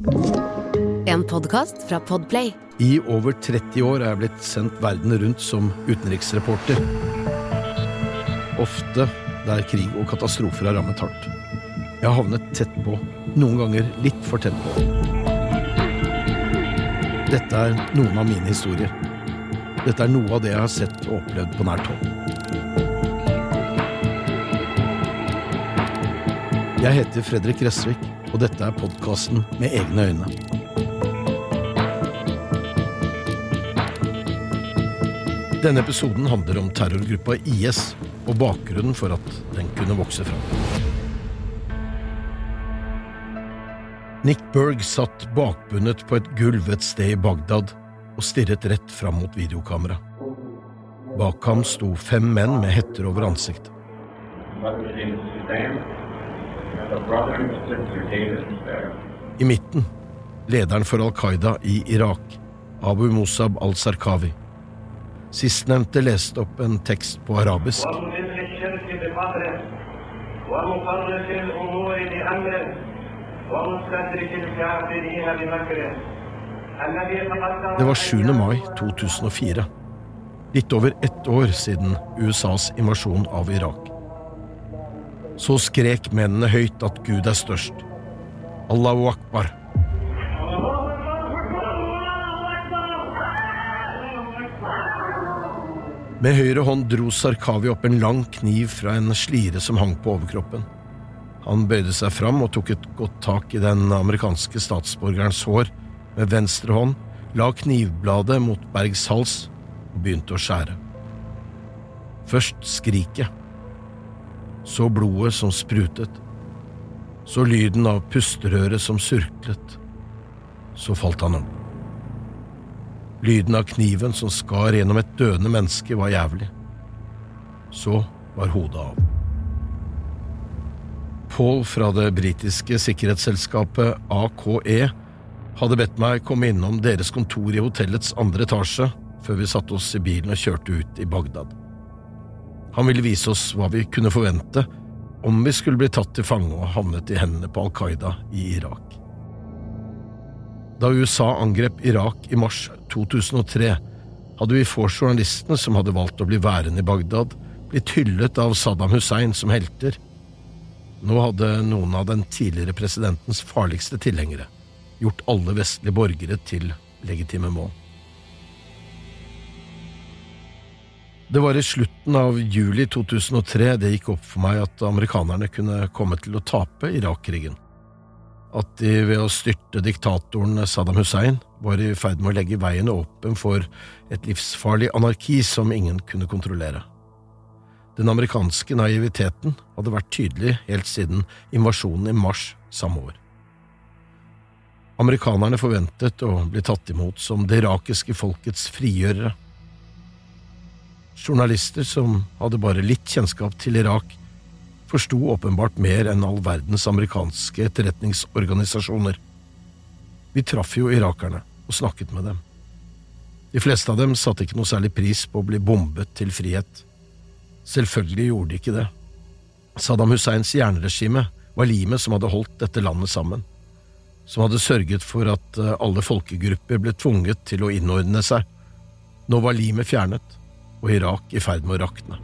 En podkast fra Podplay. I over 30 år er jeg blitt sendt verden rundt som utenriksreporter. Ofte der krig og katastrofer har rammet hardt. Jeg har havnet tett på, noen ganger litt for tett på. Dette er noen av mine historier. Dette er noe av det jeg har sett og opplevd på nært hold. Jeg heter Fredrik Gressvik, og dette er podkasten Med egne øyne. Denne episoden handler om terrorgruppa IS og bakgrunnen for at den kunne vokse fram. Nick Berg satt bakbundet på et gulv et sted i Bagdad og stirret rett fram mot videokamera. Bak ham sto fem menn med hetter over ansiktet. I midten lederen for Al Qaida i Irak, Abu Musab al-Sarkawi. Sistnevnte leste opp en tekst på arabisk. Det var 7. mai 2004. Litt over ett år siden USAs invasjon av Irak. Så skrek mennene høyt at Gud er størst. Allahu akbar. Med høyre hånd dro Sarkawi opp en lang kniv fra en slire som hang på overkroppen. Han bøyde seg fram og tok et godt tak i den amerikanske statsborgerens hår med venstre hånd, la knivbladet mot Bergs hals og begynte å skjære. Først skriket, så blodet som sprutet, så lyden av pusterøret som surklet, så falt han om. Lyden av kniven som skar gjennom et døende menneske, var jævlig. Så var hodet av. Paul fra det britiske sikkerhetsselskapet AKE hadde bedt meg komme innom deres kontor i hotellets andre etasje før vi satte oss i bilen og kjørte ut i Bagdad. Han ville vise oss hva vi kunne forvente om vi skulle bli tatt til fange og havnet i hendene på Al Qaida i Irak. Da USA angrep Irak i mars 2003, hadde vi få journalistene som hadde valgt å bli værende i Bagdad, blitt hyllet av Saddam Hussein som helter. Nå hadde noen av den tidligere presidentens farligste tilhengere gjort alle vestlige borgere til legitime mål. Det var i slutten av juli 2003 det gikk opp for meg at amerikanerne kunne komme til å tape Irak-krigen. At de ved å styrte diktatoren Saddam Hussein var i ferd med å legge veien åpen for et livsfarlig anarki som ingen kunne kontrollere. Den amerikanske naiviteten hadde vært tydelig helt siden invasjonen i mars samme år. Amerikanerne forventet å bli tatt imot som det irakiske folkets frigjørere. Journalister som hadde bare litt kjennskap til Irak, forsto åpenbart mer enn all verdens amerikanske etterretningsorganisasjoner. Vi traff jo irakerne og snakket med dem. De fleste av dem satte ikke noe særlig pris på å bli bombet til frihet. Selvfølgelig gjorde de ikke det. Saddam Husseins jernregime var limet som hadde holdt dette landet sammen, som hadde sørget for at eh, alle folkegrupper ble tvunget til å innordne seg. Nå var limet fjernet, og Irak i ferd med å rakne.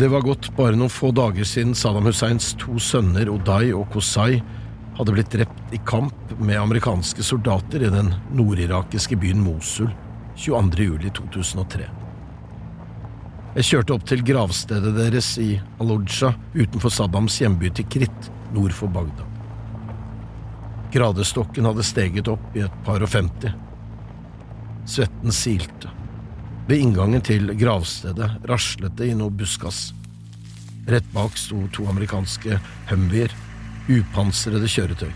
Det var gått bare noen få dager siden Saddam Husseins to sønner Oday og Kosai hadde blitt drept i kamp med amerikanske soldater i den nordirakiske byen Mosul 22. juli 2003. Jeg kjørte opp til gravstedet deres i Alodja utenfor Saddams hjemby til Kritt nord for Bagdad. Gradestokken hadde steget opp i et par og femti. Svetten silte. Ved inngangen til gravstedet raslet det i noe buskas. Rett bak sto to amerikanske Humveer, upansrede kjøretøy.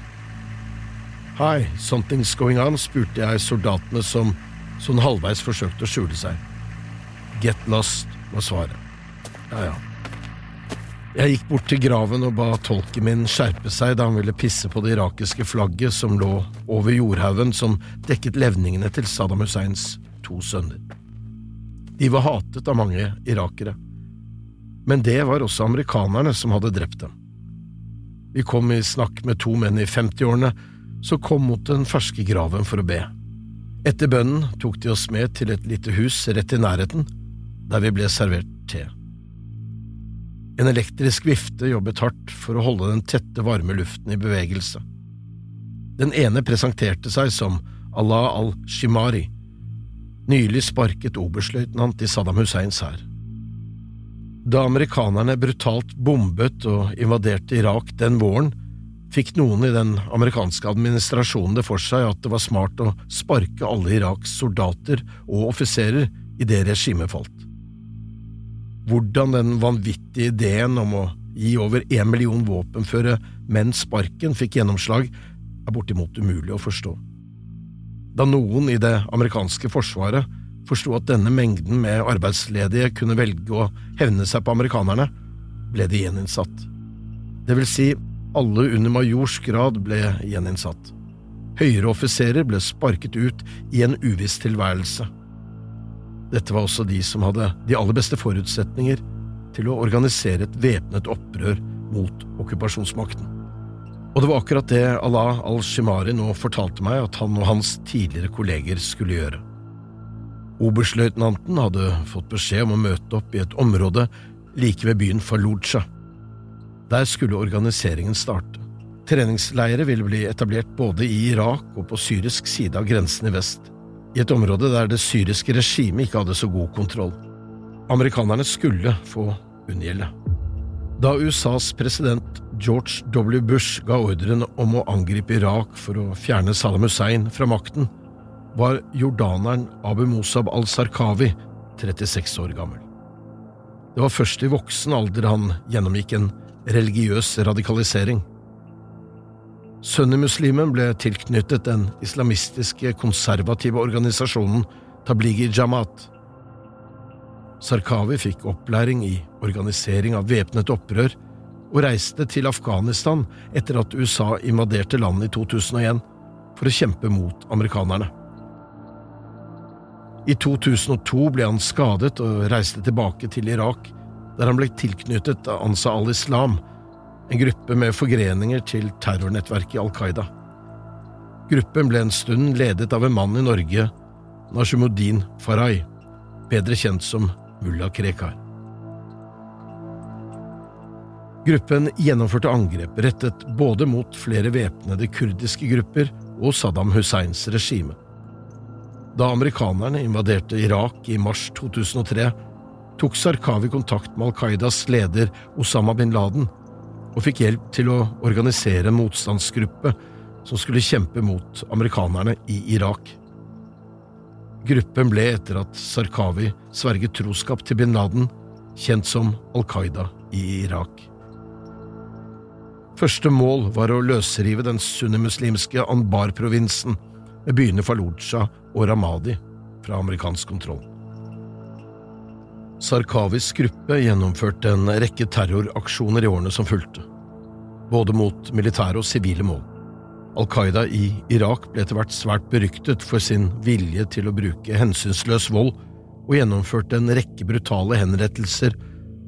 Hi, something's going on? spurte jeg soldatene som sånn halvveis forsøkte å skjule seg. Get lost, var svaret. Ja, ja. Jeg gikk bort til graven og ba tolken min skjerpe seg da han ville pisse på det irakiske flagget som lå over jordhaugen som dekket levningene til Saddam Husseins to sønner. De var hatet av mange irakere. Men det var også amerikanerne som hadde drept dem. vi kom i snakk med to menn i 50-årene som kom mot den ferske graven for å be. Etter bønnen tok de oss med til et lite hus rett i nærheten, der vi ble servert te. En elektrisk vifte jobbet hardt for å holde den tette, varme luften i bevegelse. Den ene presenterte seg som Allah al-Shimari, nylig sparket oberstløytnant i Saddam Husseins hær. Da amerikanerne brutalt bombet og invaderte Irak den våren, fikk noen i den amerikanske administrasjonen det for seg at det var smart å sparke alle Iraks soldater og offiserer idet regimet falt. Hvordan den vanvittige ideen om å gi over én million våpenføre menn sparken fikk gjennomslag, er bortimot umulig å forstå. Da noen i det amerikanske forsvaret forsto at denne mengden med arbeidsledige kunne velge å hevne seg på amerikanerne, ble de gjeninnsatt. Det vil si, alle under majors grad ble gjeninnsatt. Høyere offiserer ble sparket ut i en uviss tilværelse. Dette var også de som hadde de aller beste forutsetninger til å organisere et væpnet opprør mot okkupasjonsmakten. Og det var akkurat det Allah al-Shimari nå fortalte meg at han og hans tidligere kolleger skulle gjøre. Oberstløytnanten hadde fått beskjed om å møte opp i et område like ved byen Fallujah. Der skulle organiseringen starte. Treningsleire ville bli etablert både i Irak og på syrisk side av grensen i vest, i et område der det syriske regimet ikke hadde så god kontroll. Amerikanerne skulle få unngjelde. Da USAs president George W. Bush ga ordren om å angripe Irak for å fjerne Saddam Hussein fra makten, var jordaneren Abu Musab al-Sarkawi 36 år gammel. Det var først i voksen alder han gjennomgikk en religiøs radikalisering. Sunnimuslimen ble tilknyttet den islamistiske, konservative organisasjonen Tablighi Jamaat. Sarkawi fikk opplæring i organisering av væpnet opprør og reiste til Afghanistan etter at USA invaderte landet i 2001 for å kjempe mot amerikanerne. I 2002 ble han skadet og reiste tilbake til Irak, der han ble tilknyttet av Ansa al-Islam, en gruppe med forgreninger til terrornettverket Al Qaida. Gruppen ble en stund ledet av en mann i Norge, Nashimuddin Farai, bedre kjent som mulla Krekar. Gruppen gjennomførte angrep rettet både mot flere væpnede kurdiske grupper og Saddam Husseins regime. Da amerikanerne invaderte Irak i mars 2003, tok Sarkawi kontakt med Al Qaidas leder Osama bin Laden og fikk hjelp til å organisere en motstandsgruppe som skulle kjempe mot amerikanerne i Irak. Gruppen ble, etter at Sarkawi sverget troskap til bin Laden, kjent som Al Qaida i Irak. Første mål var å løsrive den sunnimuslimske Anbar-provinsen, med byene Fallujah og Ramadi fra amerikansk kontroll. Sarkavis gruppe gjennomførte en rekke terroraksjoner i årene som fulgte, både mot militære og sivile mål. Al Qaida i Irak ble etter hvert svært beryktet for sin vilje til å bruke hensynsløs vold, og gjennomførte en rekke brutale henrettelser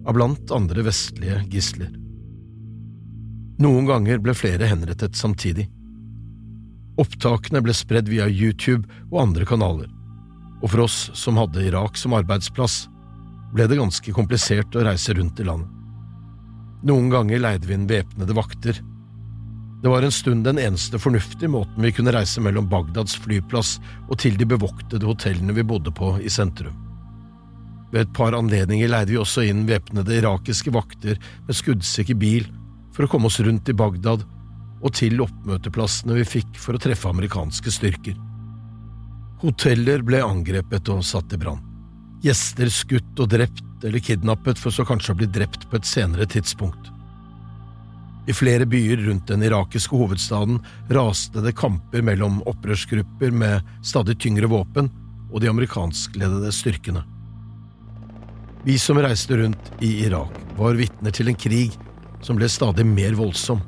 av blant andre vestlige gisler. Noen ganger ble flere henrettet samtidig. Opptakene ble spredd via YouTube og andre kanaler, og for oss som hadde Irak som arbeidsplass, ble det ganske komplisert å reise rundt i landet. Noen ganger leide vi inn væpnede vakter. Det var en stund den eneste fornuftige måten vi kunne reise mellom Bagdads flyplass og til de bevoktede hotellene vi bodde på i sentrum. Ved et par anledninger leide vi også inn væpnede irakiske vakter med skuddsikker bil for å komme oss rundt i Bagdad og til oppmøteplassene vi fikk for å treffe amerikanske styrker. Hoteller ble angrepet og satt i brann. Gjester skutt og drept eller kidnappet for så kanskje å bli drept på et senere tidspunkt. I flere byer rundt den irakiske hovedstaden raste det kamper mellom opprørsgrupper med stadig tyngre våpen og de amerikanskledede styrkene. Vi som reiste rundt i Irak, var vitner til en krig som ble stadig mer voldsom.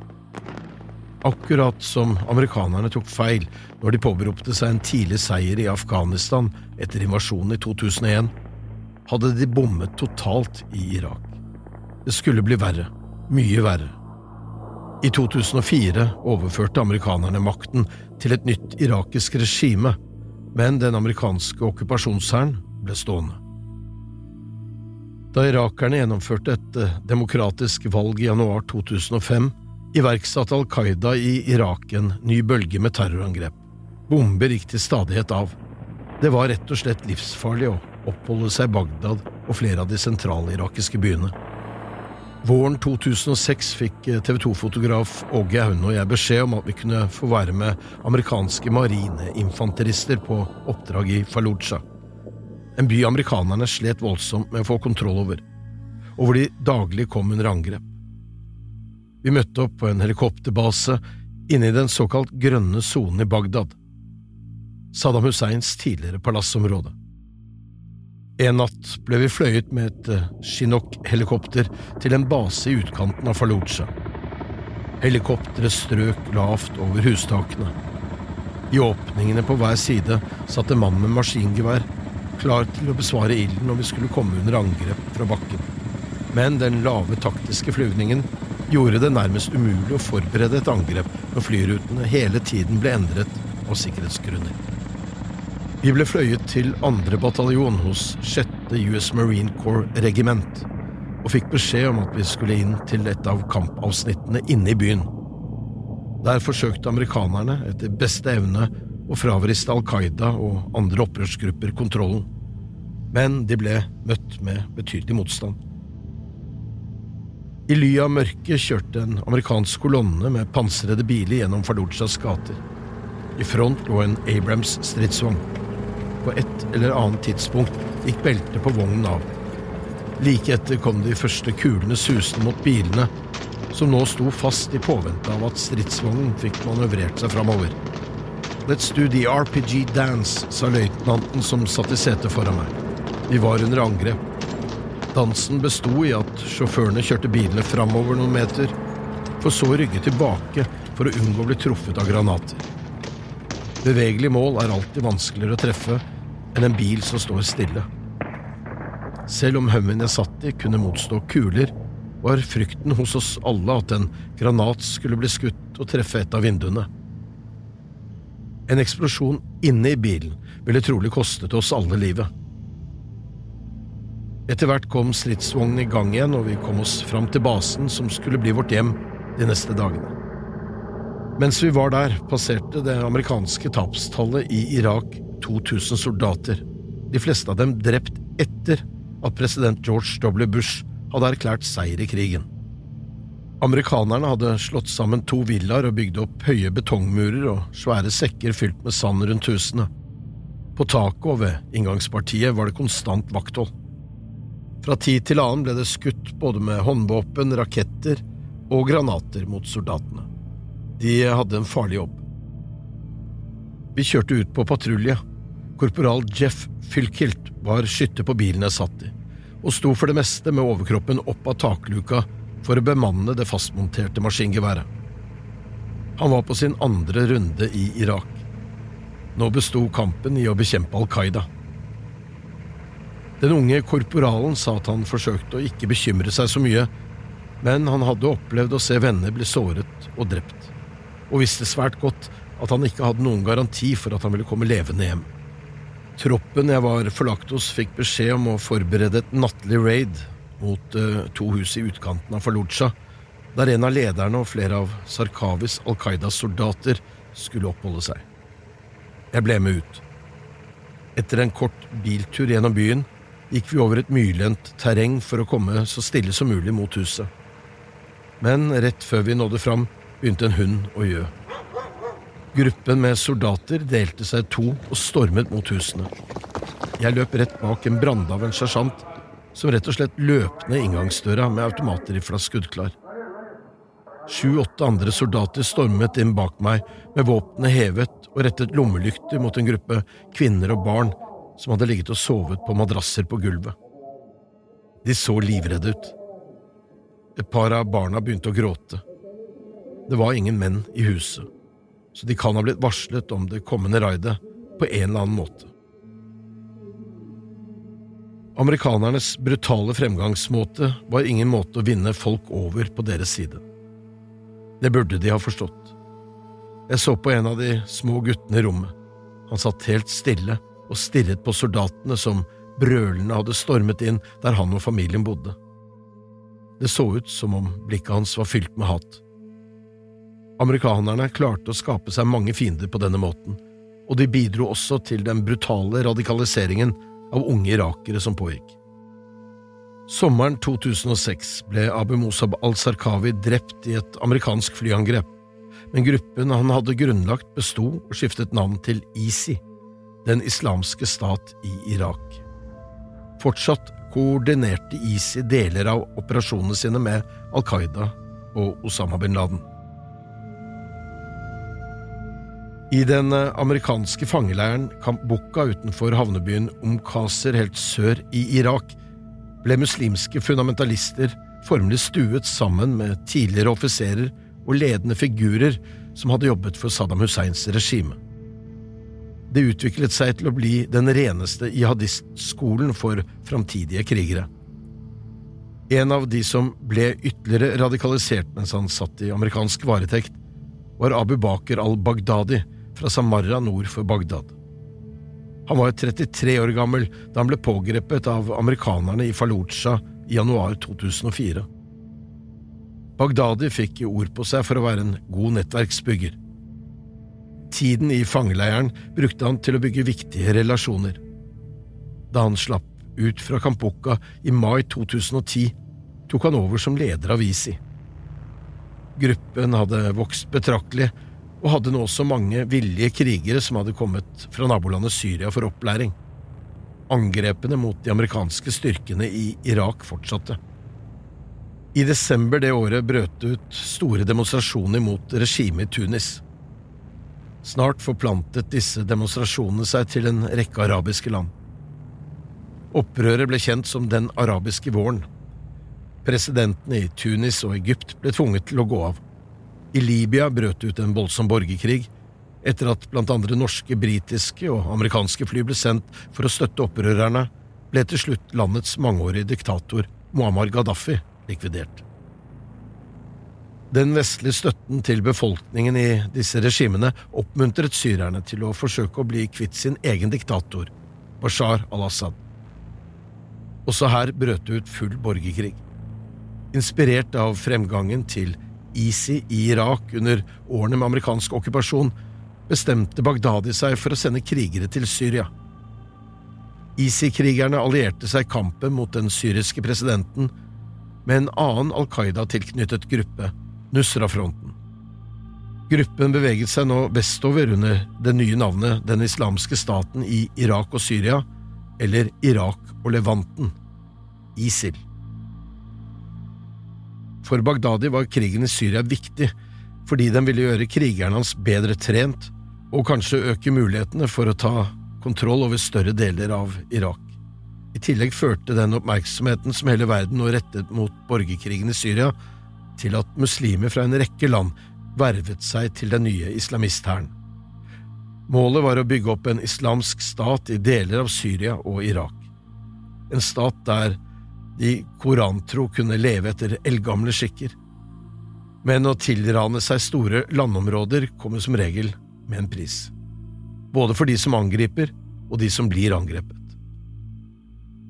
Akkurat som amerikanerne tok feil når de påberopte seg en tidlig seier i Afghanistan etter invasjonen i 2001, hadde de bommet totalt i Irak. Det skulle bli verre, mye verre. I 2004 overførte amerikanerne makten til et nytt irakisk regime, men den amerikanske okkupasjonshæren ble stående. Da irakerne gjennomførte et eh, demokratisk valg i januar 2005, iverksatte Al Qaida i Irak en ny bølge med terrorangrep. Bomber gikk til stadighet av. Det var rett og slett livsfarlig å oppholde seg i Bagdad og flere av de sentrale irakiske byene. Våren 2006 fikk eh, TV 2-fotograf Åge Aune og jeg beskjed om at vi kunne få være med amerikanske marineinfanterister på oppdrag i Fallujah, en by amerikanerne slet voldsomt med å få kontroll over, og hvor de daglig kom under angrep. Vi møtte opp på en helikopterbase inne i den såkalt grønne sonen i Bagdad, Saddam Husseins tidligere palassområde. En natt ble vi fløyet med et eh, Chinook-helikopter til en base i utkanten av Fallujah. Helikopteret strøk lavt over hustakene. I åpningene på hver side satt en mann med maskingevær, klar til å besvare ilden når vi skulle komme under angrep fra bakken. Men den lave taktiske flyvningen gjorde det nærmest umulig å forberede et angrep når flyrutene hele tiden ble endret av sikkerhetsgrunner. Vi ble fløyet til 2. bataljon hos 6. US Marine Corps regiment og fikk beskjed om at vi skulle inn til et av kampavsnittene inne i byen. Der forsøkte amerikanerne etter beste evne å fravriste Al Qaida og andre opprørsgrupper kontrollen, men de ble møtt med betydelig motstand. I ly av mørket kjørte en amerikansk kolonne med pansrede biler gjennom Fallujahs gater. I front lå en Abrams stridsvogn på et eller annet tidspunkt gikk beltet på vognen av. Like etter kom de første kulene susende mot bilene, som nå sto fast i påvente av at stridsvognen fikk manøvrert seg framover. Let's do the RPG dance, sa løytnanten som satt i setet foran meg. Vi var under angrep. Dansen besto i at sjåførene kjørte bilene framover noen meter, for så å rygge tilbake for å unngå å bli truffet av granater. Bevegelig mål er alltid vanskeligere å treffe enn en bil som står stille. Selv om Hummen jeg satt i kunne motstå kuler, var frykten hos oss alle at en granat skulle bli skutt og treffe et av vinduene. En eksplosjon inne i bilen ville trolig kostet oss alle livet. Etter hvert kom stridsvognen i gang igjen, og vi kom oss fram til basen som skulle bli vårt hjem de neste dagene. Mens vi var der, passerte det amerikanske tapstallet i Irak 2000 soldater, de fleste av dem drept etter at president George W. Bush hadde erklært seier i krigen. Amerikanerne hadde slått sammen to villaer og bygd opp høye betongmurer og svære sekker fylt med sand rundt husene. På taket og ved inngangspartiet var det konstant vakthold. Fra tid til annen ble det skutt både med håndvåpen, raketter og granater mot soldatene. De hadde en farlig jobb. Vi kjørte ut på patrulje. Korporal Jeff Fylkilt var skytter på bilen jeg satt i, og sto for det meste med overkroppen opp av takluka for å bemanne det fastmonterte maskingeværet. Han var på sin andre runde i Irak. Nå besto kampen i å bekjempe Al Qaida. Den unge korporalen sa at han forsøkte å ikke bekymre seg så mye, men han hadde opplevd å se venner bli såret og drept, og visste svært godt at han ikke hadde noen garanti for at han ville komme levende hjem. Troppen jeg var forlagt hos, fikk beskjed om å forberede et nattlig raid mot uh, to hus i utkanten av Fallujah, der en av lederne og flere av Sarkavis Al Qaidas soldater skulle oppholde seg. Jeg ble med ut. Etter en kort biltur gjennom byen gikk vi over et myrlendt terreng for å komme så stille som mulig mot huset. Men rett før vi nådde fram, begynte en hund å gjø. Gruppen med soldater delte seg to og stormet mot husene. Jeg løp rett bak en branndaven sersjant, som rett og slett løp ned inngangsdøra med automatrifla skuddklar. Sju–åtte andre soldater stormet inn bak meg med våpenet hevet og rettet lommelykter mot en gruppe kvinner og barn som hadde ligget og sovet på madrasser på gulvet. De så livredde ut. Et par av barna begynte å gråte. Det var ingen menn i huset så de kan ha blitt varslet om det kommende raidet på en eller annen måte. Amerikanernes brutale fremgangsmåte var ingen måte å vinne folk over på deres side. Det burde de ha forstått. Jeg så på en av de små guttene i rommet. Han satt helt stille og stirret på soldatene som brølende hadde stormet inn der han og familien bodde. Det så ut som om blikket hans var fylt med hat. Amerikanerne klarte å skape seg mange fiender på denne måten, og de bidro også til den brutale radikaliseringen av unge irakere som pågikk. Sommeren 2006 ble Abu Musab al-Sarkawi drept i et amerikansk flyangrep, men gruppen han hadde grunnlagt besto og skiftet navn til ISI, Den islamske stat i Irak. Fortsatt koordinerte ISI deler av operasjonene sine med Al Qaida og Osama bin Laden. I den eh, amerikanske fangeleiren Camp Bukka utenfor havnebyen Omkaser helt sør i Irak ble muslimske fundamentalister formelig stuet sammen med tidligere offiserer og ledende figurer som hadde jobbet for Saddam Husseins regime. Det utviklet seg til å bli den reneste jihadistskolen for framtidige krigere. En av de som ble ytterligere radikalisert mens han satt i amerikansk varetekt, var Abu Bakr al-Baghdadi, fra Samarra nord for Bagdad. Han var 33 år gammel da han ble pågrepet av amerikanerne i Fallujah i januar 2004. Bagdadi fikk ord på seg for å være en god nettverksbygger. Tiden i fangeleiren brukte han til å bygge viktige relasjoner. Da han slapp ut fra Kampukka i mai 2010, tok han over som leder av ISI. Gruppen hadde vokst betraktelig, og hadde nå også mange villige krigere som hadde kommet fra nabolandet Syria for opplæring. Angrepene mot de amerikanske styrkene i Irak fortsatte. I desember det året brøt det ut store demonstrasjoner mot regimet i Tunis. Snart forplantet disse demonstrasjonene seg til en rekke arabiske land. Opprøret ble kjent som den arabiske våren. Presidentene i Tunis og Egypt ble tvunget til å gå av. I Libya brøt det ut en voldsom borgerkrig, etter at blant andre norske, britiske og amerikanske fly ble sendt for å støtte opprørerne, ble til slutt landets mangeårige diktator Muammar Gaddafi likvidert. Den vestlige støtten til befolkningen i disse regimene oppmuntret syrerne til å forsøke å bli kvitt sin egen diktator, Bashar al-Assad. Også her brøt det ut full borgerkrig. Inspirert av fremgangen til ISI i Irak under årene med amerikansk okkupasjon, bestemte Baghdadi seg for å sende krigere til Syria. ISI-krigerne allierte seg i kampen mot den syriske presidenten med en annen Al Qaida-tilknyttet gruppe, Nusra-fronten. Gruppen beveget seg nå vestover under det nye navnet Den islamske staten i Irak og Syria, eller Irak og Levanten, ISIL. For Baghdadi var krigen i Syria viktig, fordi den ville gjøre krigerne hans bedre trent, og kanskje øke mulighetene for å ta kontroll over større deler av Irak. I tillegg førte den oppmerksomheten som hele verden nå rettet mot borgerkrigen i Syria, til at muslimer fra en rekke land vervet seg til den nye islamisthæren. Målet var å bygge opp en islamsk stat i deler av Syria og Irak. En stat der de korantro kunne leve etter eldgamle skikker. Men å tilrane seg store landområder kommer som regel med en pris. Både for de som angriper, og de som blir angrepet.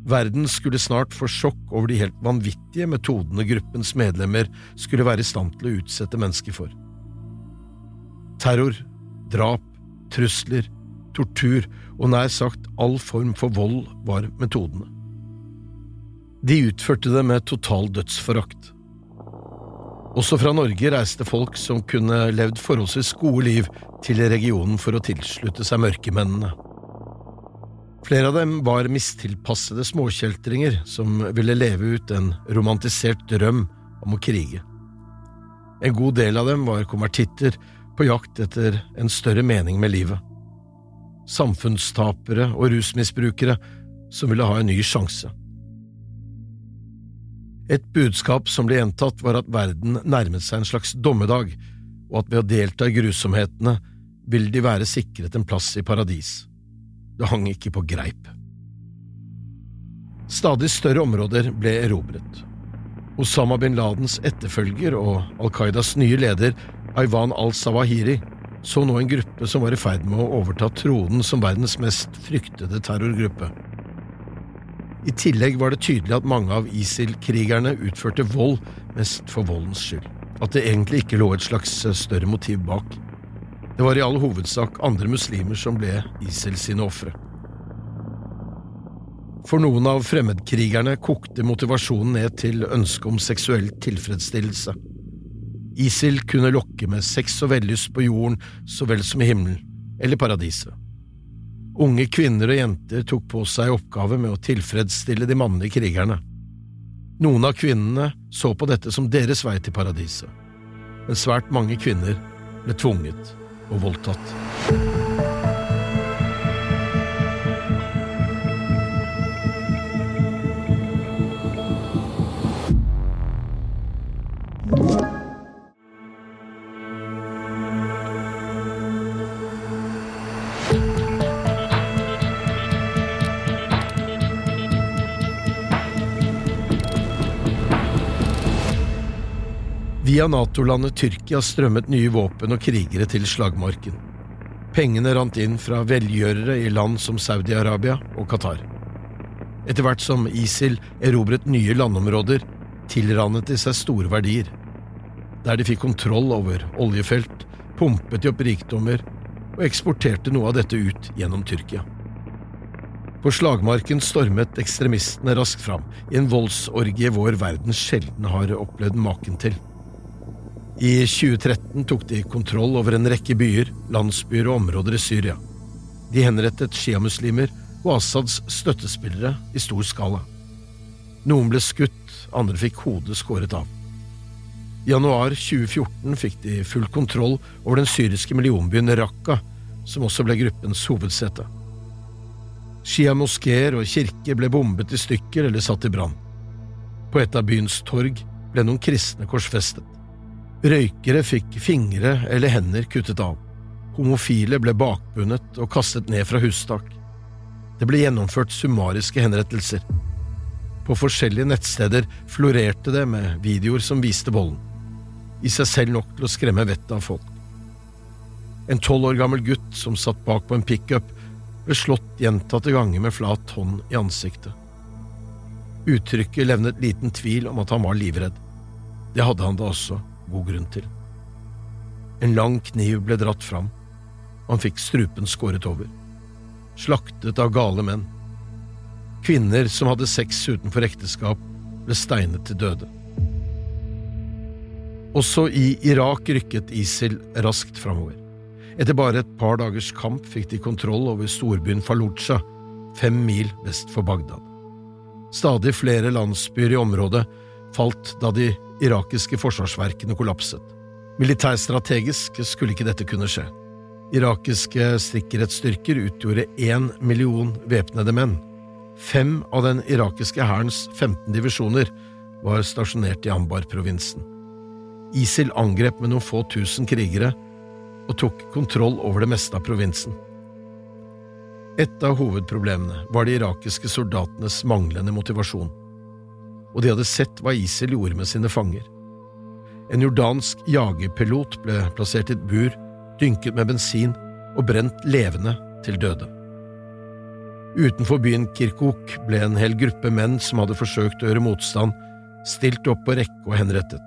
Verden skulle snart få sjokk over de helt vanvittige metodene gruppens medlemmer skulle være i stand til å utsette mennesker for. Terror, drap, trusler, tortur og nær sagt all form for vold var metodene. De utførte det med total dødsforakt. Også fra Norge reiste folk som kunne levd forholdsvis gode liv til regionen for å tilslutte seg mørkemennene. Flere av dem var mistilpassede småkjeltringer som ville leve ut en romantisert drøm om å krige. En god del av dem var konvertitter på jakt etter en større mening med livet. Samfunnstapere og rusmisbrukere som ville ha en ny sjanse. Et budskap som ble gjentatt, var at verden nærmet seg en slags dommedag, og at ved å delta i grusomhetene ville de være sikret en plass i paradis. Det hang ikke på greip. Stadig større områder ble erobret. Osama bin Ladens etterfølger og Al Qaidas nye leder, Aywan al-Sawahiri, så nå en gruppe som var i ferd med å overta tronen som verdens mest fryktede terrorgruppe. I tillegg var det tydelig at mange av ISIL-krigerne utførte vold mest for voldens skyld, at det egentlig ikke lå et slags større motiv bak. Det var i all hovedsak andre muslimer som ble ISIL sine ofre. For noen av fremmedkrigerne kokte motivasjonen ned til ønsket om seksuell tilfredsstillelse. ISIL kunne lokke med sex og vellyst på jorden så vel som i himmelen, eller paradiset. Unge kvinner og jenter tok på seg oppgave med å tilfredsstille de mannlige krigerne. Noen av kvinnene så på dette som deres vei til paradiset, men svært mange kvinner ble tvunget og voldtatt. Via Nato-landet Tyrkia strømmet nye våpen og krigere til slagmarken. Pengene rant inn fra velgjørere i land som Saudi-Arabia og Qatar. Etter hvert som ISIL erobret nye landområder, tilrannet de seg store verdier. Der de fikk kontroll over oljefelt, pumpet de opp rikdommer og eksporterte noe av dette ut gjennom Tyrkia. På slagmarken stormet ekstremistene raskt fram, i en voldsorgie vår verden sjelden har opplevd maken til. I 2013 tok de kontroll over en rekke byer, landsbyer og områder i Syria. De henrettet sjiamuslimer og Assads støttespillere i stor skala. Noen ble skutt, andre fikk hodet skåret av. I januar 2014 fikk de full kontroll over den syriske millionbyen Raqqa, som også ble gruppens hovedsete. Shia-moskeer og kirker ble bombet i stykker eller satt i brann. På et av byens torg ble noen kristne korsfestet. Røykere fikk fingre eller hender kuttet av. Homofile ble bakbundet og kastet ned fra hustak. Det ble gjennomført summariske henrettelser. På forskjellige nettsteder florerte det med videoer som viste volden. I seg selv nok til å skremme vettet av folk. En tolv år gammel gutt som satt bak på en pickup, ble slått gjentatte ganger med flat hånd i ansiktet. Uttrykket levnet liten tvil om at han var livredd. Det hadde han da også god grunn til. En lang kniv ble dratt fram, han fikk strupen skåret over. Slaktet av gale menn. Kvinner som hadde sex utenfor ekteskap, ble steinet til døde. Også i Irak rykket ISIL raskt framover. Etter bare et par dagers kamp fikk de kontroll over storbyen Fallujah, fem mil vest for Bagdad. Stadig flere landsbyer i området falt da de irakiske forsvarsverkene kollapset. Militærstrategisk skulle ikke dette kunne skje. Irakiske sikkerhetsstyrker utgjorde én million væpnede menn. Fem av den irakiske hærens 15 divisjoner var stasjonert i Ambar-provinsen. ISIL angrep med noen få tusen krigere og tok kontroll over det meste av provinsen. Et av hovedproblemene var de irakiske soldatenes manglende motivasjon og de hadde sett hva ISIL gjorde med sine fanger. En jordansk jagerpilot ble plassert i et bur, dynket med bensin og brent levende til døde. Utenfor byen Kirkuk ble en hel gruppe menn som hadde forsøkt å gjøre motstand, stilt opp på rekke og henrettet.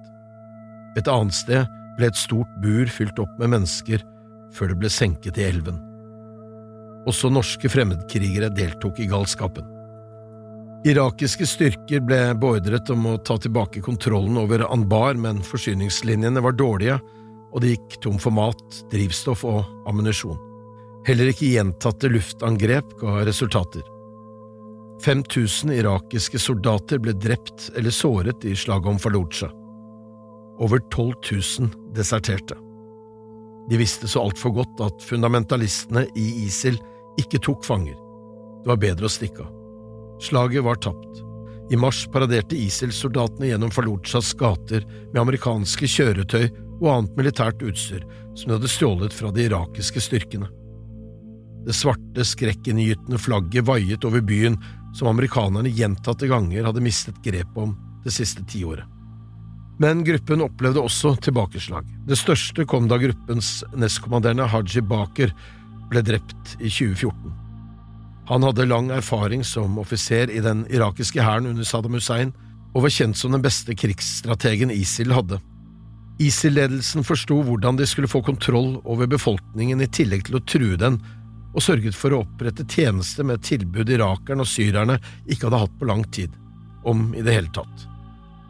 Et annet sted ble et stort bur fylt opp med mennesker før det ble senket i elven. Også norske fremmedkrigere deltok i galskapen. Irakiske styrker ble beordret om å ta tilbake kontrollen over Anbar, men forsyningslinjene var dårlige, og de gikk tom for mat, drivstoff og ammunisjon. Heller ikke gjentatte luftangrep ga resultater. 5000 irakiske soldater ble drept eller såret i slaget om Fallujah. Over 12 000 deserterte. De visste så altfor godt at fundamentalistene i ISIL ikke tok fanger. Det var bedre å stikke av. Slaget var tapt. I mars paraderte ISIL-soldatene gjennom Fallujas gater med amerikanske kjøretøy og annet militært utstyr som de hadde stjålet fra de irakiske styrkene. Det svarte, skrekkinngytende flagget vaiet over byen som amerikanerne gjentatte ganger hadde mistet grepet om det siste tiåret. Men gruppen opplevde også tilbakeslag. Det største kom da gruppens nestkommanderende Haji Baker ble drept i 2014. Han hadde lang erfaring som offiser i den irakiske hæren under Saddam Hussein, og var kjent som den beste krigsstrategen ISIL hadde. ISIL-ledelsen forsto hvordan de skulle få kontroll over befolkningen i tillegg til å true den, og sørget for å opprette tjeneste med et tilbud irakerne og syrerne ikke hadde hatt på lang tid, om i det hele tatt.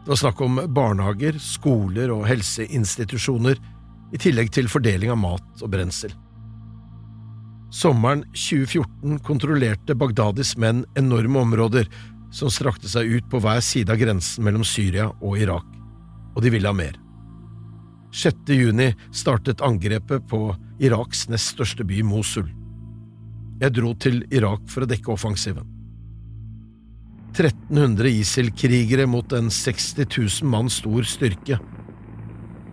Det var snakk om barnehager, skoler og helseinstitusjoner, i tillegg til fordeling av mat og brensel. Sommeren 2014 kontrollerte Bagdadis menn enorme områder som strakte seg ut på hver side av grensen mellom Syria og Irak, og de ville ha mer. 6. juni startet angrepet på Iraks nest største by, Mosul. Jeg dro til Irak for å dekke offensiven. 1300 ISIL-krigere mot en 60 000 mann stor styrke.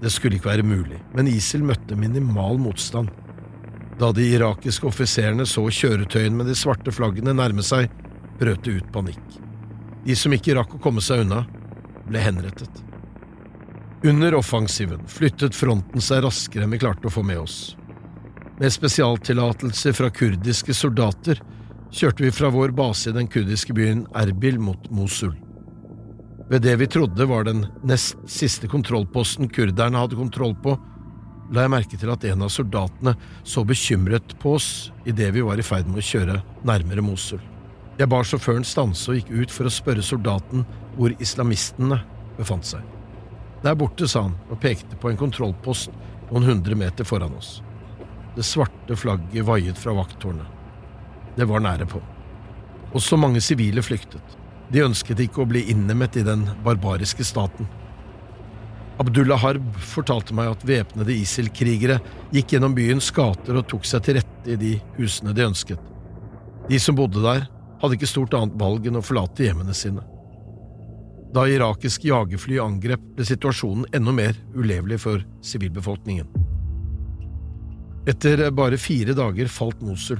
Det skulle ikke være mulig, men ISIL møtte minimal motstand. Da de irakiske offiserene så kjøretøyene med de svarte flaggene nærme seg, brøt det ut panikk. De som ikke rakk å komme seg unna, ble henrettet. Under offensiven flyttet fronten seg raskere enn vi klarte å få med oss. Med spesialtillatelser fra kurdiske soldater kjørte vi fra vår base i den kurdiske byen Erbil mot Mosul. Ved det vi trodde var den nest siste kontrollposten kurderne hadde kontroll på, la jeg merke til at en av soldatene så bekymret på oss idet vi var i ferd med å kjøre nærmere Mosul. Jeg ba sjåføren stanse og gikk ut for å spørre soldaten hvor islamistene befant seg. Der borte, sa han og pekte på en kontrollpost noen hundre meter foran oss. Det svarte flagget vaiet fra vakttårnet. Det var nære på. Også mange sivile flyktet. De ønsket ikke å bli innemet i den barbariske staten. Abdullah Harb fortalte meg at væpnede ISIL-krigere gikk gjennom byens gater og tok seg til rette i de husene de ønsket. De som bodde der, hadde ikke stort annet valg enn å forlate hjemmene sine. Da irakiske jagerfly angrep, ble situasjonen enda mer ulevelig for sivilbefolkningen. Etter bare fire dager falt Mosul.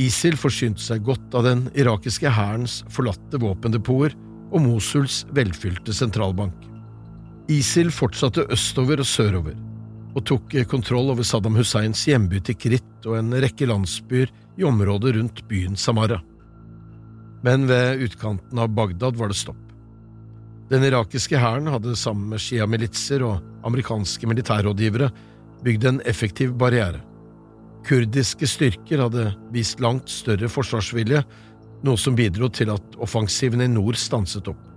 ISIL forsynte seg godt av den irakiske hærens forlatte våpendepoter og Mosuls velfylte sentralbank. ISIL fortsatte østover og sørover, og tok kontroll over Saddam Husseins hjemby Tikrit og en rekke landsbyer i området rundt byen Samara. Men ved utkanten av Bagdad var det stopp. Den irakiske hæren hadde sammen med sjiamilitser og amerikanske militærrådgivere bygd en effektiv barriere. Kurdiske styrker hadde vist langt større forsvarsvilje, noe som bidro til at offensiven i nord stanset opp.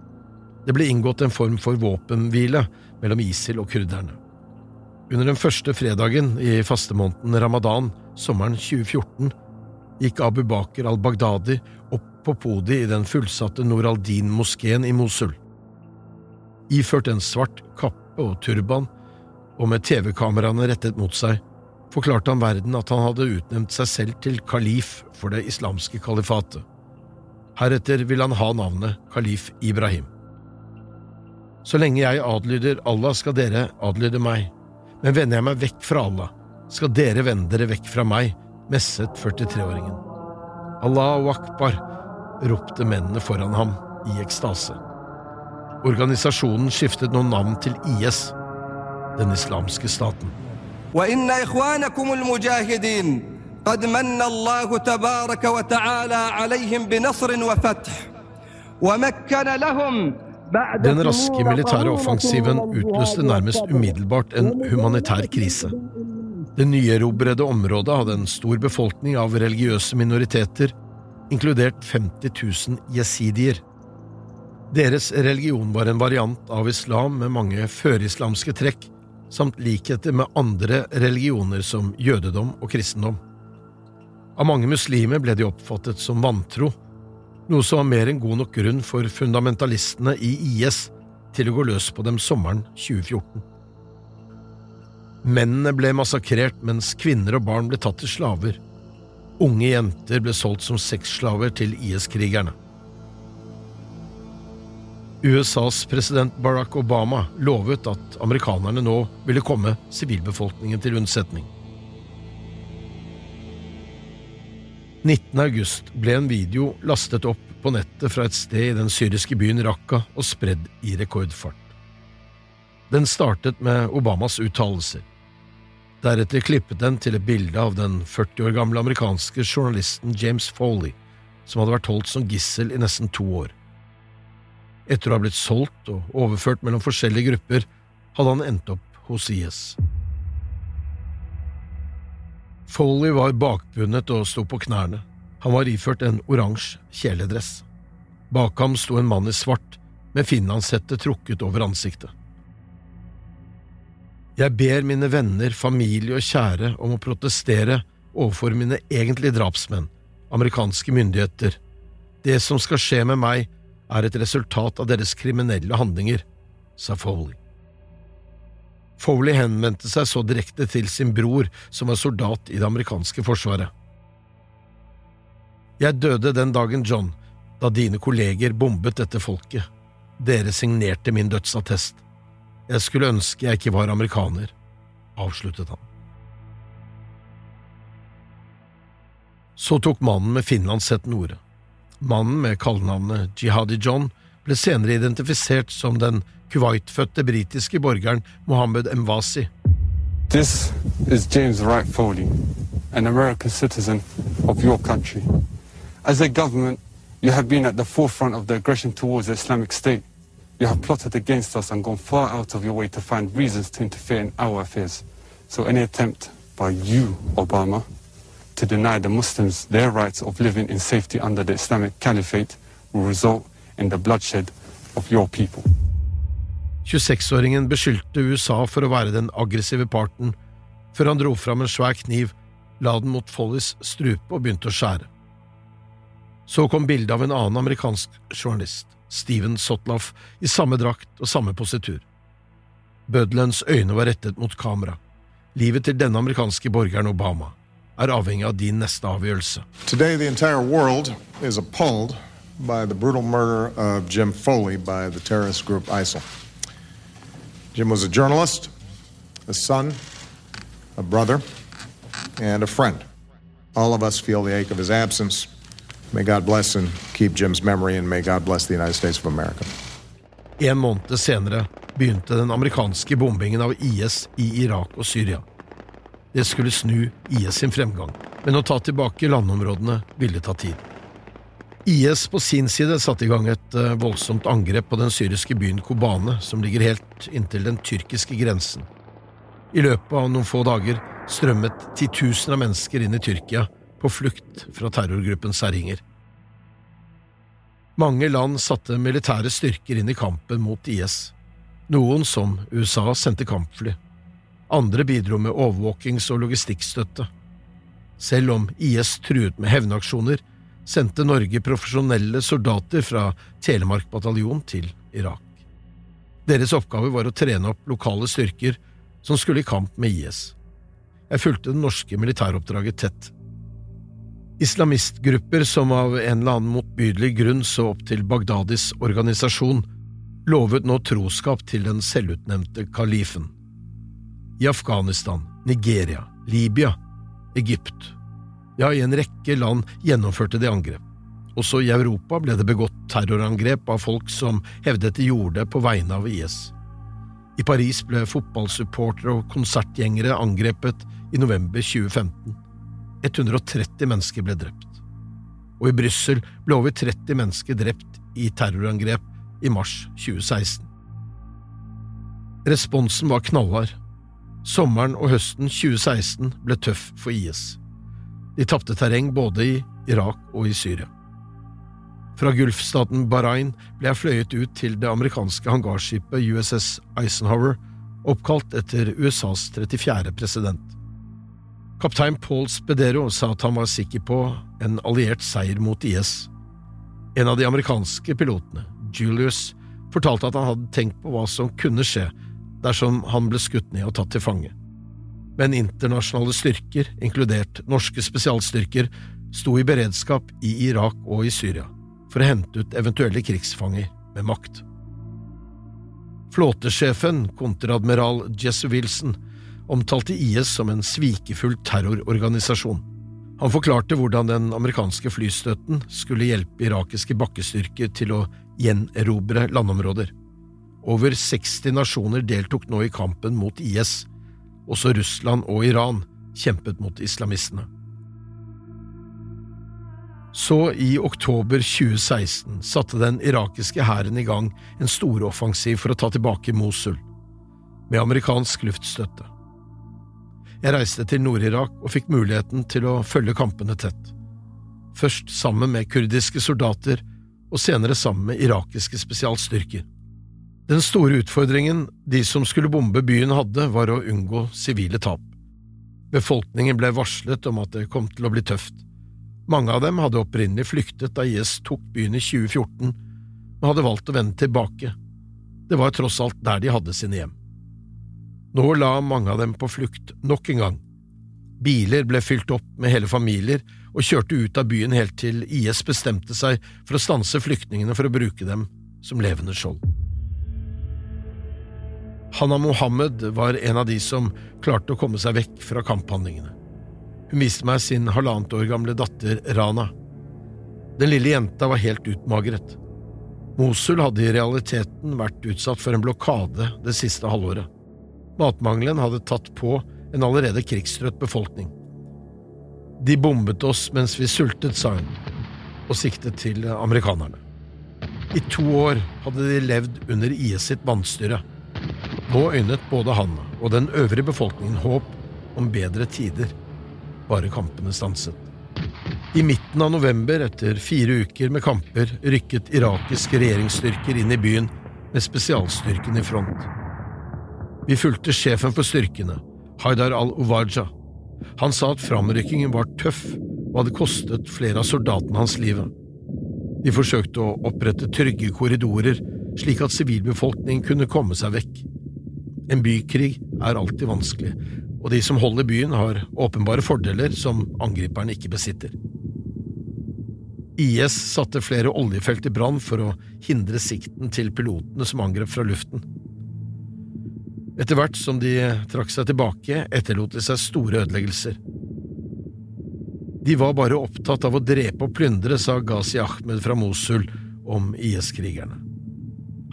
Det ble inngått en form for våpenhvile mellom ISIL og kurderne. Under den første fredagen i fastemåneden ramadan sommeren 2014 gikk Abu Bakr al-Baghdadi opp på podiet i den fullsatte Noor al-Din-moskeen i Mosul. Iført en svart kappe og turban, og med TV-kameraene rettet mot seg, forklarte han verden at han hadde utnevnt seg selv til kalif for det islamske kalifatet. Heretter ville han ha navnet kalif Ibrahim. Så lenge jeg adlyder Allah, skal dere adlyde meg, men vender jeg meg vekk fra Allah, skal dere vende dere vekk fra meg, messet 43-åringen. Allahu akbar, ropte mennene foran ham i ekstase. Organisasjonen skiftet nå navn til IS, den islamske staten. وإن إخوانكم المجاهدين قد من الله تبارك وتعالى عليهم بنصر وفتح ومكن لهم den raske militære offensiven utløste nærmest umiddelbart en humanitær krise. Det nyerobrede området hadde en stor befolkning av religiøse minoriteter, inkludert 50 000 jesidier. Deres religion var en variant av islam med mange førislamske trekk, samt likheter med andre religioner som jødedom og kristendom. Av mange muslimer ble de oppfattet som vantro, noe som var mer enn god nok grunn for fundamentalistene i IS til å gå løs på dem sommeren 2014. Mennene ble massakrert mens kvinner og barn ble tatt til slaver. Unge jenter ble solgt som sexslaver til IS-krigerne. USAs president Barack Obama lovet at amerikanerne nå ville komme sivilbefolkningen til unnsetning. 19. august ble en video lastet opp på nettet fra et sted i den syriske byen Raqqa og spredd i rekordfart. Den startet med Obamas uttalelser. Deretter klippet den til et bilde av den 40 år gamle amerikanske journalisten James Foley, som hadde vært holdt som gissel i nesten to år. Etter å ha blitt solgt og overført mellom forskjellige grupper, hadde han endt opp hos IS. Foley var bakbundet og sto på knærne. Han var iført en oransje kjeledress. Bak ham sto en mann i svart, med finlandshette trukket over ansiktet. Jeg ber mine venner, familie og kjære om å protestere overfor mine egentlige drapsmenn, amerikanske myndigheter. Det som skal skje med meg, er et resultat av deres kriminelle handlinger, sa Foley. Foley henvendte seg så direkte til sin bror, som var soldat i det amerikanske forsvaret. Jeg døde den dagen, John, da dine kolleger bombet dette folket. Dere signerte min dødsattest. Jeg skulle ønske jeg ikke var amerikaner, avsluttet han. Så tok mannen med finlandshetten ordet. Mannen med kallenavnet Jihadi John ble senere identifisert som den Kuwait-fødte britiske borgeren Mohammed Mwazi. This is James Wright an American citizen of your country. As a government, you have been at the forefront of the aggression towards the Islamic State. You have plotted against us and gone far out of your way to find reasons to interfere in our affairs. So any attempt by you, Obama, to deny the Muslims their rights of living in safety under the Islamic Caliphate will result in the bloodshed of your people. 26-åringen beskyldte USA for å være den aggressive parten, før han dro fram en svær kniv, la den mot Follies strupe og begynte å skjære. Så kom bildet av en annen amerikansk journalist, Steven Sotloff, i samme drakt og samme positur. Bødlens øyne var rettet mot kamera. Livet til denne amerikanske borgeren Obama er avhengig av din neste avgjørelse. Today, the entire world is appalled by the brutal murder of Jim Foley by the terrorist group ISIL. Jim was a journalist, a son, a brother, and a friend. All of us feel the ache of his absence. May God bless and keep Jim's memory, and may God bless the United States of America. En måned senere begynte den amerikanske bombingen av IS i Irak og Syria. Det skulle snu IS sin fremgang, men å ta tilbake landområdene ville ta tid. IS på sin side satte i gang et uh, voldsomt angrep på den syriske byen Kobane, som ligger helt inntil den tyrkiske grensen. I løpet av noen få dager strømmet titusener av mennesker inn i Tyrkia på flukt fra terrorgruppens herjinger. Mange land satte militære styrker inn i kampen mot IS. Noen, som USA, sendte kampfly. Andre bidro med overvåkings- og logistikkstøtte. Selv om IS truet med hevnaksjoner, sendte Norge profesjonelle soldater fra Telemark bataljon til Irak. Deres oppgave var å trene opp lokale styrker som skulle i kamp med IS. Jeg fulgte det norske militæroppdraget tett. Islamistgrupper som av en eller annen motbydelig grunn så opp til Bagdadis organisasjon, lovet nå troskap til den selvutnevnte kalifen. I Afghanistan, Nigeria, Libya, Egypt ja, i en rekke land gjennomførte de angrep. Også i Europa ble det begått terrorangrep av folk som hevdet de gjorde det på vegne av IS. I Paris ble fotballsupportere og konsertgjengere angrepet i november 2015. 130 mennesker ble drept. Og i Brussel ble over 30 mennesker drept i terrorangrep i mars 2016. Responsen var knallhard. Sommeren og høsten 2016 ble tøff for IS. De tapte terreng både i Irak og i Syria. Fra Gulfstaten Bahrain ble jeg fløyet ut til det amerikanske hangarskipet USS Eisenhower, oppkalt etter USAs 34. president. Kaptein Paul Spedero sa at han var sikker på en alliert seier mot IS. En av de amerikanske pilotene, Julius, fortalte at han hadde tenkt på hva som kunne skje dersom han ble skutt ned og tatt til fange men internasjonale styrker, inkludert norske spesialstyrker, sto i beredskap i Irak og i Syria for å hente ut eventuelle krigsfanger med makt. Flåtesjefen, kontradmiral Jesse Wilson, omtalte IS som en svikefull terrororganisasjon. Han forklarte hvordan den amerikanske flystøtten skulle hjelpe irakiske bakkestyrker til å gjenerobre landområder. Over 60 nasjoner deltok nå i kampen mot IS. Også Russland og Iran kjempet mot islamistene. Så, i oktober 2016, satte den irakiske hæren i gang en storoffensiv for å ta tilbake Mosul, med amerikansk luftstøtte. Jeg reiste til Nord-Irak og fikk muligheten til å følge kampene tett, først sammen med kurdiske soldater og senere sammen med irakiske spesialstyrker. Den store utfordringen de som skulle bombe byen hadde, var å unngå sivile tap. Befolkningen ble varslet om at det kom til å bli tøft. Mange av dem hadde opprinnelig flyktet da IS tok byen i 2014, men hadde valgt å vende tilbake. Det var tross alt der de hadde sine hjem. Nå la mange av dem på flukt nok en gang. Biler ble fylt opp med hele familier og kjørte ut av byen helt til IS bestemte seg for å stanse flyktningene for å bruke dem som levende skjold. Hanna Mohammed var en av de som klarte å komme seg vekk fra kamphandlingene. Hun viste meg sin halvannet år gamle datter Rana. Den lille jenta var helt utmagret. Mosul hadde i realiteten vært utsatt for en blokade det siste halvåret. Matmangelen hadde tatt på en allerede krigstrøtt befolkning. De bombet oss mens vi sultet, sa hun, og siktet til amerikanerne. I to år hadde de levd under IS sitt vannstyre. Nå øynet både han og den øvrige befolkningen håp om bedre tider bare kampene stanset. I midten av november, etter fire uker med kamper, rykket irakiske regjeringsstyrker inn i byen med spesialstyrken i front. Vi fulgte sjefen for styrkene, Haidar al-Uwaja. Han sa at framrykkingen var tøff og hadde kostet flere av soldatene hans livet. De forsøkte å opprette trygge korridorer slik at sivilbefolkningen kunne komme seg vekk. En bykrig er alltid vanskelig, og de som holder byen, har åpenbare fordeler som angriperen ikke besitter. IS satte flere oljefelt i brann for å hindre sikten til pilotene som angrep fra luften. Etter hvert som de trakk seg tilbake, etterlot de seg store ødeleggelser. De var bare opptatt av å drepe og plyndre, sa Ghazi Ahmed fra Mosul om IS-krigerne.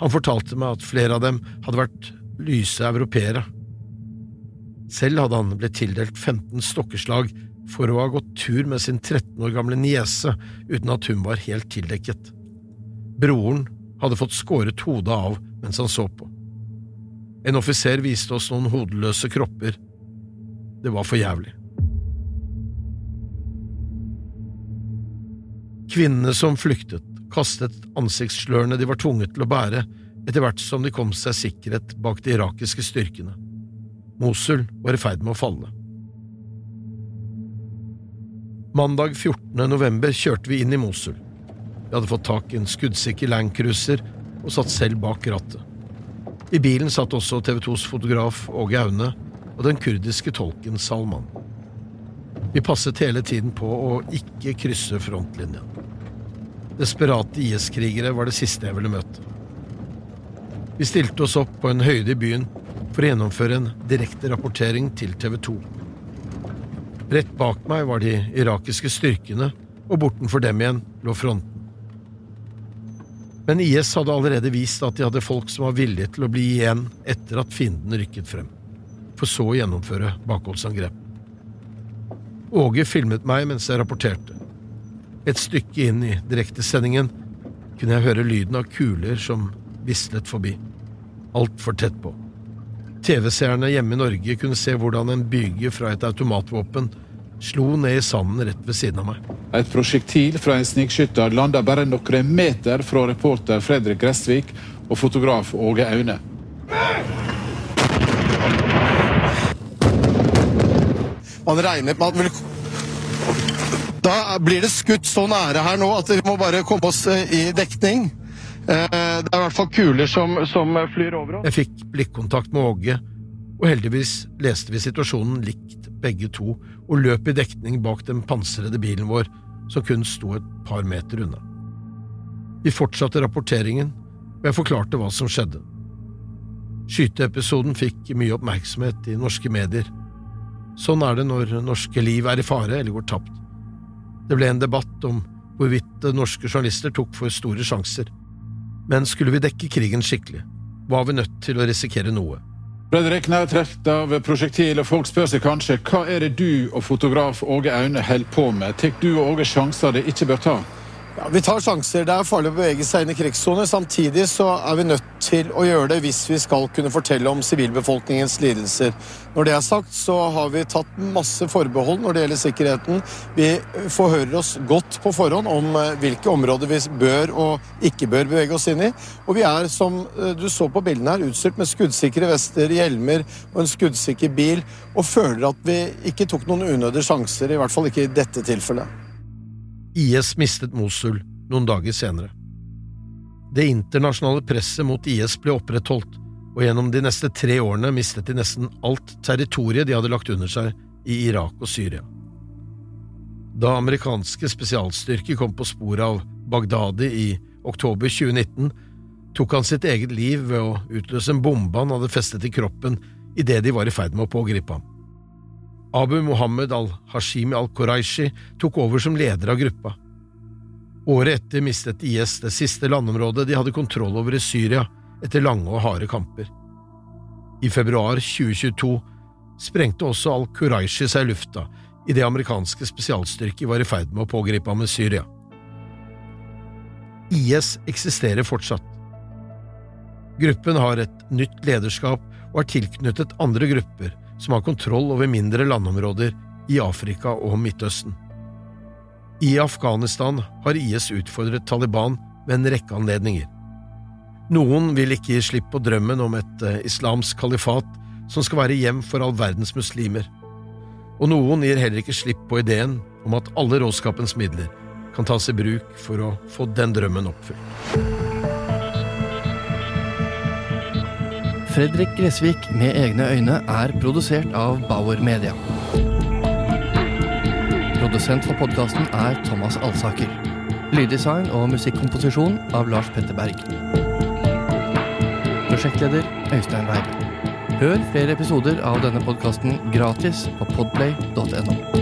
Han fortalte meg at flere av dem hadde vært lyse europeere selv hadde han blitt tildelt 15 stokkeslag for å ha gått tur med sin 13 år gamle niese uten at hun var helt tildekket. Broren hadde fått skåret hodet av mens han så på. En offiser viste oss noen hodeløse kropper. Det var for jævlig. Kvinnene som flyktet, kastet ansiktsslørene de var tvunget til å bære etter hvert som de kom seg sikkerhet bak de irakiske styrkene. Mosul var i ferd med å falle. Mandag 14. november kjørte vi inn i Mosul. Vi hadde fått tak i en skuddsikker landcruiser og satt selv bak rattet. I bilen satt også TV 2s fotograf Åge Aune og den kurdiske tolken Salman. Vi passet hele tiden på å ikke krysse frontlinjen. Desperate IS-krigere var det siste jeg ville møte. Vi stilte oss opp på en høyde i byen for å gjennomføre en direkte rapportering til TV 2. Rett bak meg var de irakiske styrkene, og bortenfor dem igjen lå fronten. Men IS hadde allerede vist at de hadde folk som var villige til å bli igjen etter at fienden rykket frem, for så å gjennomføre bakholdsangrep. Åge filmet meg mens jeg rapporterte. Et stykke inn i direktesendingen kunne jeg høre lyden av kuler som vislet forbi, altfor tett på. TV-seerne hjemme i Norge kunne se hvordan en byge fra et automatvåpen slo ned i sanden rett ved siden av meg. Et prosjektil fra en snikskytter landa bare noen meter fra reporter Fredrik Gressvik og fotograf Åge Aune. Man regner med at vil... Da blir det skutt så nære her nå at vi må bare komme oss eh, i dekning. Eh, det er i hvert fall kuler som, som flyr over oss. Jeg fikk blikkontakt med Åge, og heldigvis leste vi situasjonen likt begge to og løp i dekning bak den pansrede bilen vår, som kun sto et par meter unna. Vi fortsatte rapporteringen, og jeg forklarte hva som skjedde. Skyteepisoden fikk mye oppmerksomhet i norske medier. Sånn er det når norske liv er i fare eller går tapt. Det ble en debatt om hvorvidt norske journalister tok for store sjanser. Men skulle vi dekke krigen skikkelig, var vi nødt til å risikere noe. Fredrik, nær truffet av prosjektil, og folk spør seg kanskje hva er det du og fotograf Åge Aune holder på med? Tar du og Åge sjanser det ikke bør ta? Ja, Vi tar sjanser. Det er farlig å bevege seg inn i krigssoner. Samtidig så er vi nødt til å gjøre det hvis vi skal kunne fortelle om sivilbefolkningens lidelser. Når det er sagt, så har vi tatt masse forbehold når det gjelder sikkerheten. Vi forhører oss godt på forhånd om eh, hvilke områder vi bør og ikke bør bevege oss inn i. Og vi er, som eh, du så på bildene her, utstyrt med skuddsikre vester, hjelmer og en skuddsikker bil, og føler at vi ikke tok noen unødige sjanser, i hvert fall ikke i dette tilfellet. IS mistet Mosul noen dager senere. Det internasjonale presset mot IS ble opprettholdt, og gjennom de neste tre årene mistet de nesten alt territoriet de hadde lagt under seg i Irak og Syria. Da amerikanske spesialstyrker kom på sporet av Baghdadi i oktober 2019, tok han sitt eget liv ved å utløse en bombe han hadde festet i kroppen idet de var i ferd med å pågripe ham. Abu Mohammed al-Hashimi al-Quraishi tok over som leder av gruppa. Året etter mistet IS det siste landområdet de hadde kontroll over i Syria etter lange og harde kamper. I februar 2022 sprengte også al-Quraishi seg i lufta idet amerikanske spesialstyrker var i ferd med å pågripe ham i Syria. IS eksisterer fortsatt. Gruppen har et nytt lederskap og er tilknyttet andre grupper som har kontroll over mindre landområder i Afrika og Midtøsten. I Afghanistan har IS utfordret Taliban ved en rekke anledninger. Noen vil ikke gi slipp på drømmen om et eh, islamsk kalifat som skal være hjem for all verdens muslimer. Og noen gir heller ikke slipp på ideen om at alle råskapens midler kan tas i bruk for å få den drømmen oppfylt. Fredrik Gressvik med egne øyne er produsert av Bauer Media. Produsent for podkasten er Thomas Alsaker. Lyddesign og musikkomposisjon av Lars Petter Berg. Prosjektleder Øystein Weibe. Hør flere episoder av denne podkasten gratis på podplay.no.